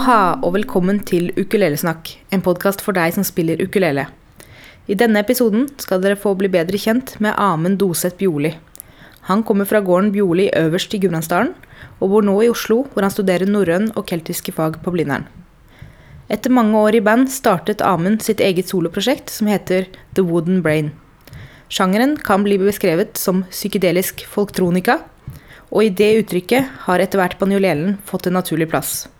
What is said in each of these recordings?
Aloha og velkommen til Ukulelesnakk, en podkast for deg som spiller ukulele. I denne episoden skal dere få bli bedre kjent med Amund Doseth Bjoli. Han kommer fra gården Bjoli øverst i Gudbrandsdalen, og bor nå i Oslo, hvor han studerer norrøn og keltiske fag på Blindern. Etter mange år i band startet Amund sitt eget soloprosjekt som heter The Wooden Brain. Sjangeren kan bli beskrevet som psykedelisk folktronika, og i det uttrykket har etter hvert banjolelen fått en naturlig plass.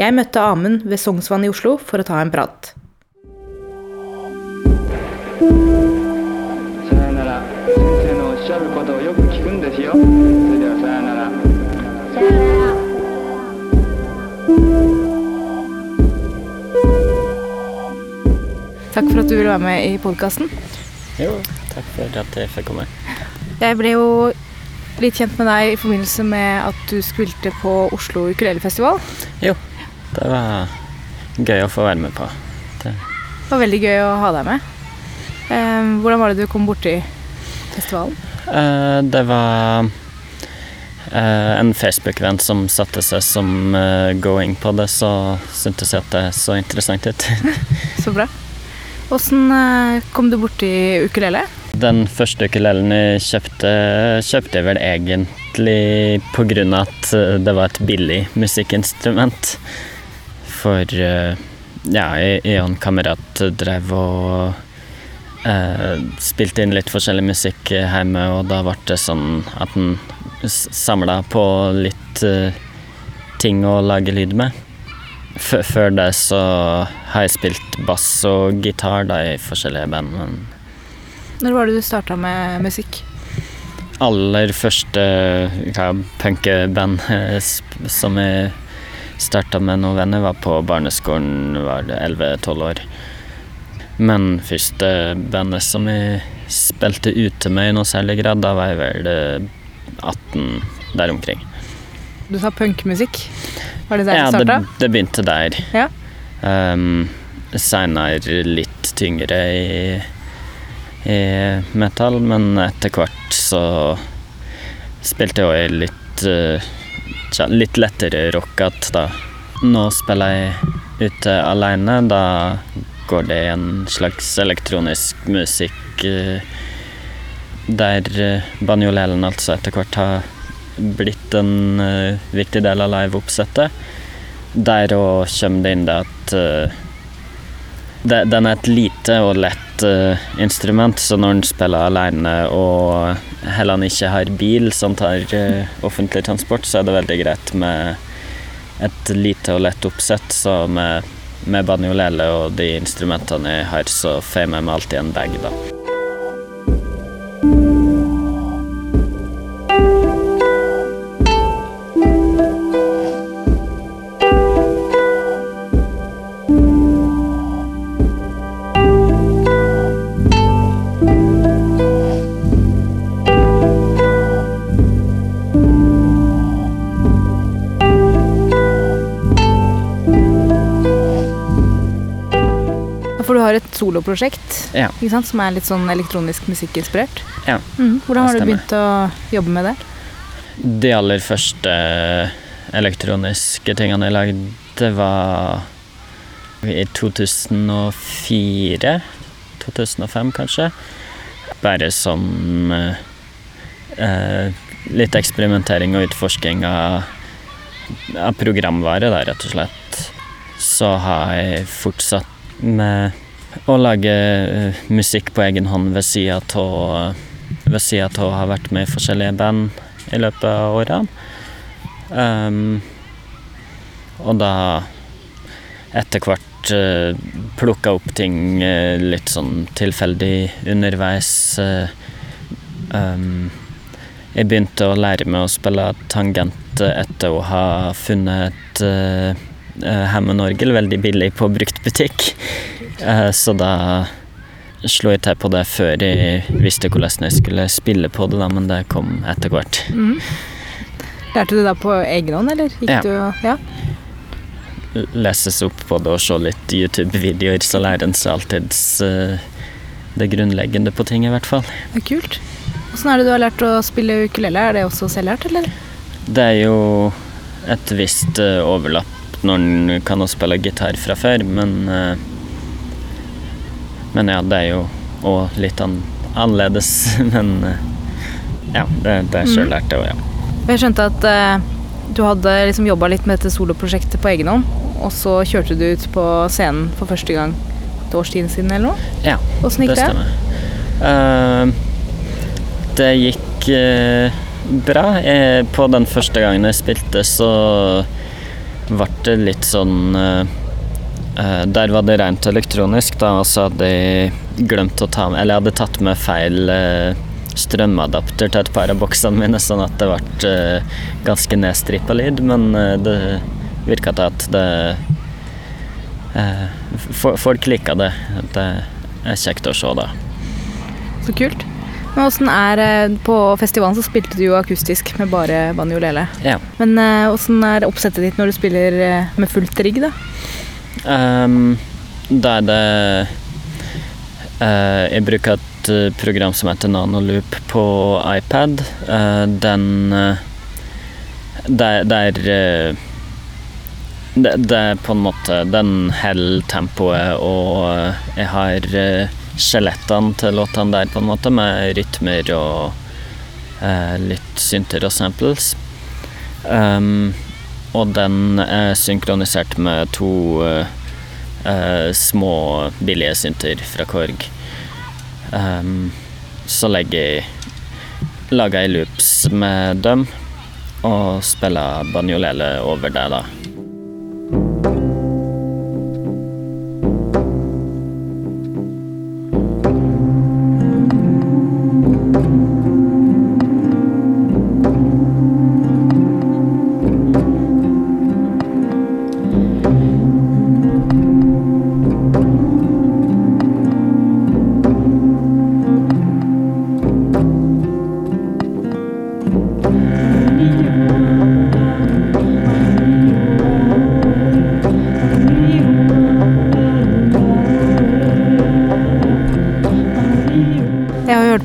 Jeg møtte Amund ved Sognsvann i Oslo for å ta en prat. Takk for at du ville være med i podkasten. Jo, takk for at jeg fikk komme. Jeg ble jo litt kjent med deg i forbindelse med at du spilte på Oslo ukulelefestival. Jo, det var gøy å få være med på. Det, Det var veldig gøy å ha deg med. Eh, hvordan var det du kom borti festivalen? eh, det var eh, en Facebook-venn som satte seg som eh, going på det, så syntes jeg at det så interessant ut. Så bra. Åssen eh, kom du borti ukulele? Den første ukulelen jeg kjøpte, kjøpte jeg vel egentlig av at eh, det var et billig musikkinstrument. For eh, ja, jeg kamerat drev og eh, spilte inn litt forskjellig musikk hjemme, og da ble det sånn at en samla på litt eh, ting å lage lyd med. F før det så har jeg spilt bass og gitar da i forskjellige band. men Når var det du starta med musikk? aller første punkeband eh, som jeg starta med noen venner, var på barneskolen, var det 11-12 år. Men første bandet som jeg spilte ute med i noe særlig grad, da var jeg vel eh, 18 der omkring. Du sa punkmusikk. Var det der Ja, du starta? det begynte der. Ja. Um, Seinere litt tyngre i, i metal, men etter hvert så spilte jeg også litt eh, litt lettere rockete, da. Nå spiller jeg ute alene. Da går det i en slags elektronisk musikk eh, der uh, banjolelen altså etter hvert har blitt en eh, viktig del av liveoppsettet. Der òg kommer det inn det at eh, den er et lite og lett eh, instrument, så når han spiller alene og heller han ikke har bil som tar uh, offentlig transport, så er det veldig greit med et lite og lett oppsett. Så med, med banjolele og de instrumentene jeg har, så får jeg med meg alltid en bag, da. Soloprosjekt Ja. som er litt sånn elektronisk musikkinspirert. Ja, Mm. Hvordan har du begynt å jobbe med det? De aller første elektroniske tingene jeg lagde, det var i 2004. 2005, kanskje. Bare som eh, eh, litt eksperimentering og utforsking av, av programvare, da, rett og slett. Så har jeg fortsatt med å lage eh, musikk på egen hånd ved sida av ved sida av å ha vært med i forskjellige band i løpet av årene. Um, og da etter hvert uh, plukka opp ting uh, litt sånn tilfeldig underveis. Uh, um, jeg begynte å lære meg å spille tangent eh, etter å ha funnet et uh, Hammond-orgel veldig billig på bruktbutikk. Eh, så da slo jeg til på det før jeg visste hvordan jeg skulle spille på det, da, men det kom etter hvert. Mm. Lærte du da på egen hånd, eller? Gikk Ja. Du, ja. Leses opp på det og se litt YouTube-videoer, så lærer en seg alltid eh, det grunnleggende på ting, i hvert fall. Det er kult. Åssen er det du har lært å spille ukulele? Er det også selvlært, eller? Det er jo et visst eh, overlapp når en kan spille gitar fra før, men Men ja, det er jo òg litt an annerledes. Men eh, ja, det, det er sjøl lært, det òg, ja. Jeg skjønte at eh, du hadde liksom jobba litt med dette soloprosjektet på egen hånd, og så kjørte du ut på scenen for første gang et års tid siden eller noe. ja. Åssen gikk det stemmer. Uh, det gikk uh, bra. Jeg, på den første gangen jeg spilte, så ble det litt sånn eh, Der var det rent elektronisk, da, og så hadde jeg glemt å ta med Eller jeg hadde tatt med feil eh, strømadapter til et par av boksene mine, sånn at det ble eh, ganske nedstrippa lyd, men eh, det virka til at det eh, Folk liker det. Det er kjekt å se, da. Så kult. Men åssen er eh, På festivalen så spilte du jo akustisk med bare banjolele. Ja. Men eh, åssen er oppsettet ditt når du spiller eh, med fullt rigg, da? Um, da er det uh, Jeg bruker et eh, program som heter Nanoloop på iPad. Uh, den uh, Det er det, det er på en måte Den holder tempoet, og jeg har skjelettene til låtene der, på en måte, med rytmer og eh, litt synter og samples. Um, og den er synkronisert med to eh, eh, små, billige synter fra Korg. Um, så legger jeg lager jeg loops med dem, og spiller banjolele over det, da.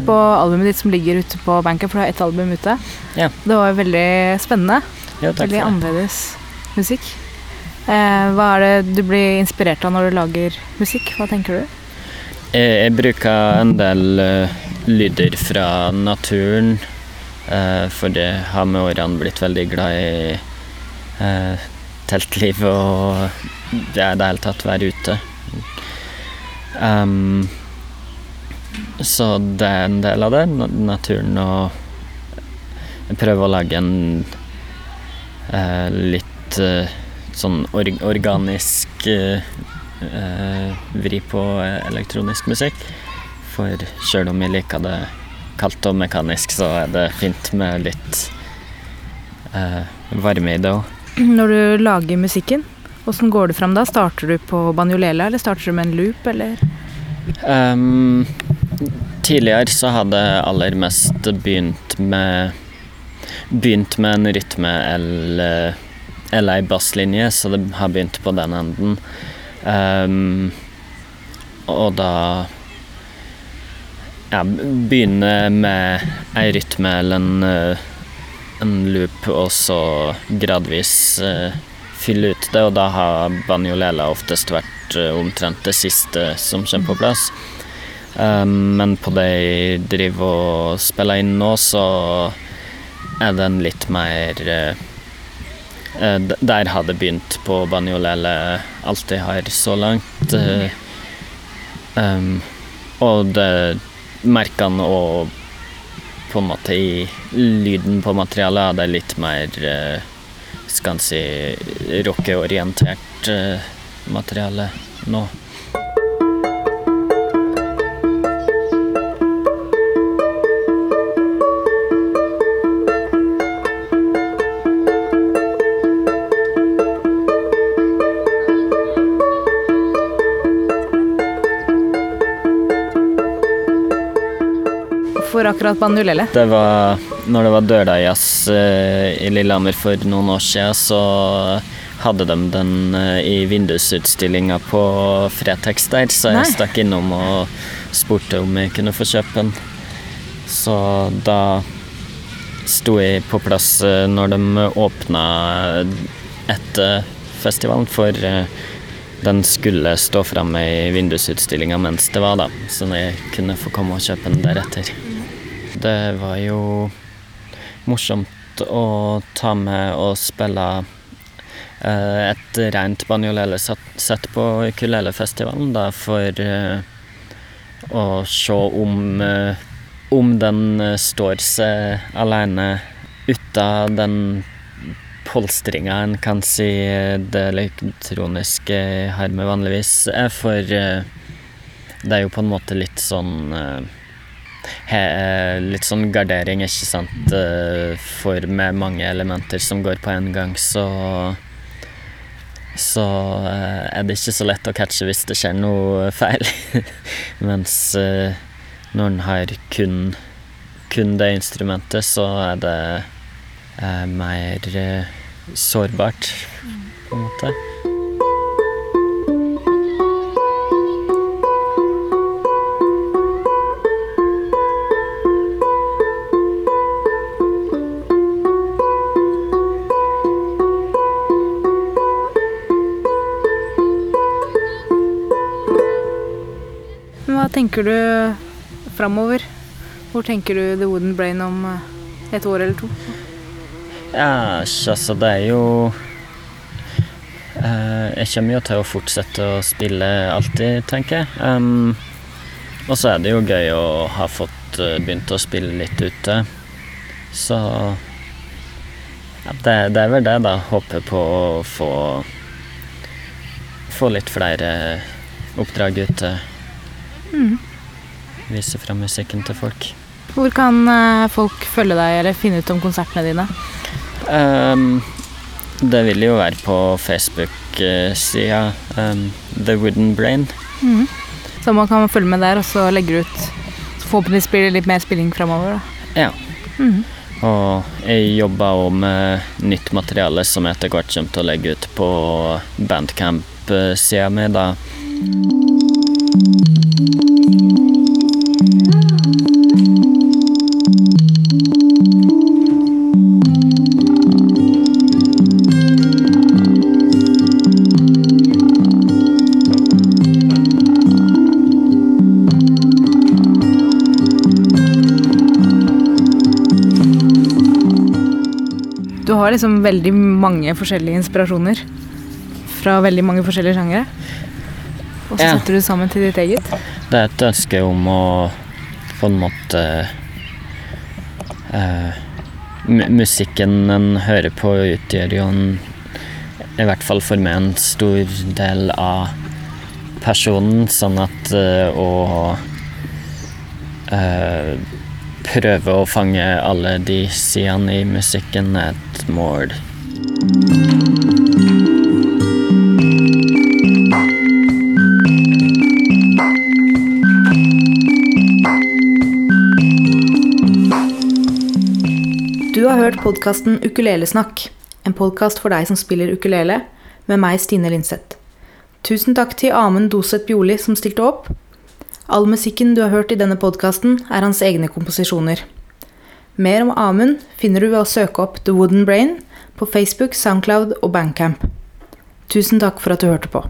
På albumet ditt som ligger ute på Banker, for du har ett album ute. Ja. Det var veldig spennende. Jo, veldig annerledes musikk. Eh, hva er det du blir inspirert av når du lager musikk? Hva tenker du? Jeg, jeg bruker en del uh, lyder fra naturen, uh, for det har med årene blitt veldig glad i uh, teltliv og det er det hele tatt være ute. Um, så det er en del av det, naturen og Jeg prøver å lage en eh, litt eh, sånn or organisk eh, eh, vri på eh, elektronisk musikk. For sjøl om jeg liker det kaldt og mekanisk, så er det fint med litt eh, varme i det òg. Når du lager musikken, åssen går du fram da? Starter du på banjolela, eller starter du med en loop, eller? Um, tidligere så hadde jeg aller mest begynt med Begynt med en rytme eller, eller ei basslinje, så det har begynt på den enden. Um, og da ja, begynne med ei rytme eller en, en loop, og så gradvis uh, fylle ut det, og da har banjolela oftest vært eh, omtrent det siste som kommer på plass. Um, men på det jeg driver og spiller inn nå, så er den litt mer eh, eh, Der har det begynt på banjolele alt jeg har så langt. eh, um, og det merkene og på en måte i lyden på materialet er det litt mer skal en si rockeorientert materiale nå. For akkurat banjolele. Det var når det var Dørdajazz eh, i Lillehammer for noen år siden, så hadde de den eh, i vindusutstillinga på Fretex der, så jeg Nei. stakk innom og spurte om jeg kunne få kjøpe den. Så da sto jeg på plass eh, når de åpna etter festivalen, for den skulle stå framme i vindusutstillinga mens det var, da. Så jeg kunne få komme og kjøpe den deretter. Det var jo morsomt å ta med og spille eh, et rent banjolele-sett på ukulelefestivalen, da, for eh, å se om, eh, om den står seg alene uten den polstringa en kan si det elektroniske har med vanligvis er, for det er jo på en måte litt sånn Litt sånn gardering, ikke sant, eh, for med mange elementer som går på en gang, så så eh, er det ikke så lett å catche hvis det skjer noe feil. Mens eh, når en har kun, kun det instrumentet, så er det eh, mer eh, sårbart, på en måte. Hva tenker du framover? Hvor tenker du The Wooden Brain om eh, et år eller to? Ja, altså, det er jo eh, Jeg kommer jo til å fortsette å spille alltid, tenker jeg. Um, og så er det jo gøy å ha fått eh, begynt å spille litt ute. Så ja, det, det er vel det, da. Håper på å få Få litt flere oppdrag ute. Vise fram musikken til folk. Hvor kan eh, folk følge deg eller finne ut om konsertene dine? Um, det vil jo være på Facebook-sida um, The Wooden Brain. Så man kan følge med der, og så legger du ut så Forhåpentligvis blir det litt mer spilling framover. Ja. Og jeg jobber òg med nytt materiale som jeg etter hvert kommer til å legge ut på bandcamp-sida mi, da. Du har liksom veldig mange forskjellige inspirasjoner fra veldig mange forskjellige sjangere. Og så Ja. setter du sammen til ditt eget. Det er et ønske om å på en måte eh, Musikken en hører på, utgjør jo en I hvert fall for meg en stor del av personen, sånn at eh, å eh, prøve å fange alle de sidene i musikken er et mål. Har hørt podkasten Ukulelesnakk, en podkast for deg som spiller ukulele, med meg, Stine Linseth. Tusen takk til Amund Doseth Bjoli som stilte opp. All musikken du har hørt i denne podkasten, er hans egne komposisjoner. Mer om Amund finner du ved å søke opp The Wooden Brain på Facebook, Soundcloud og Bandcamp. Tusen takk for at du hørte på.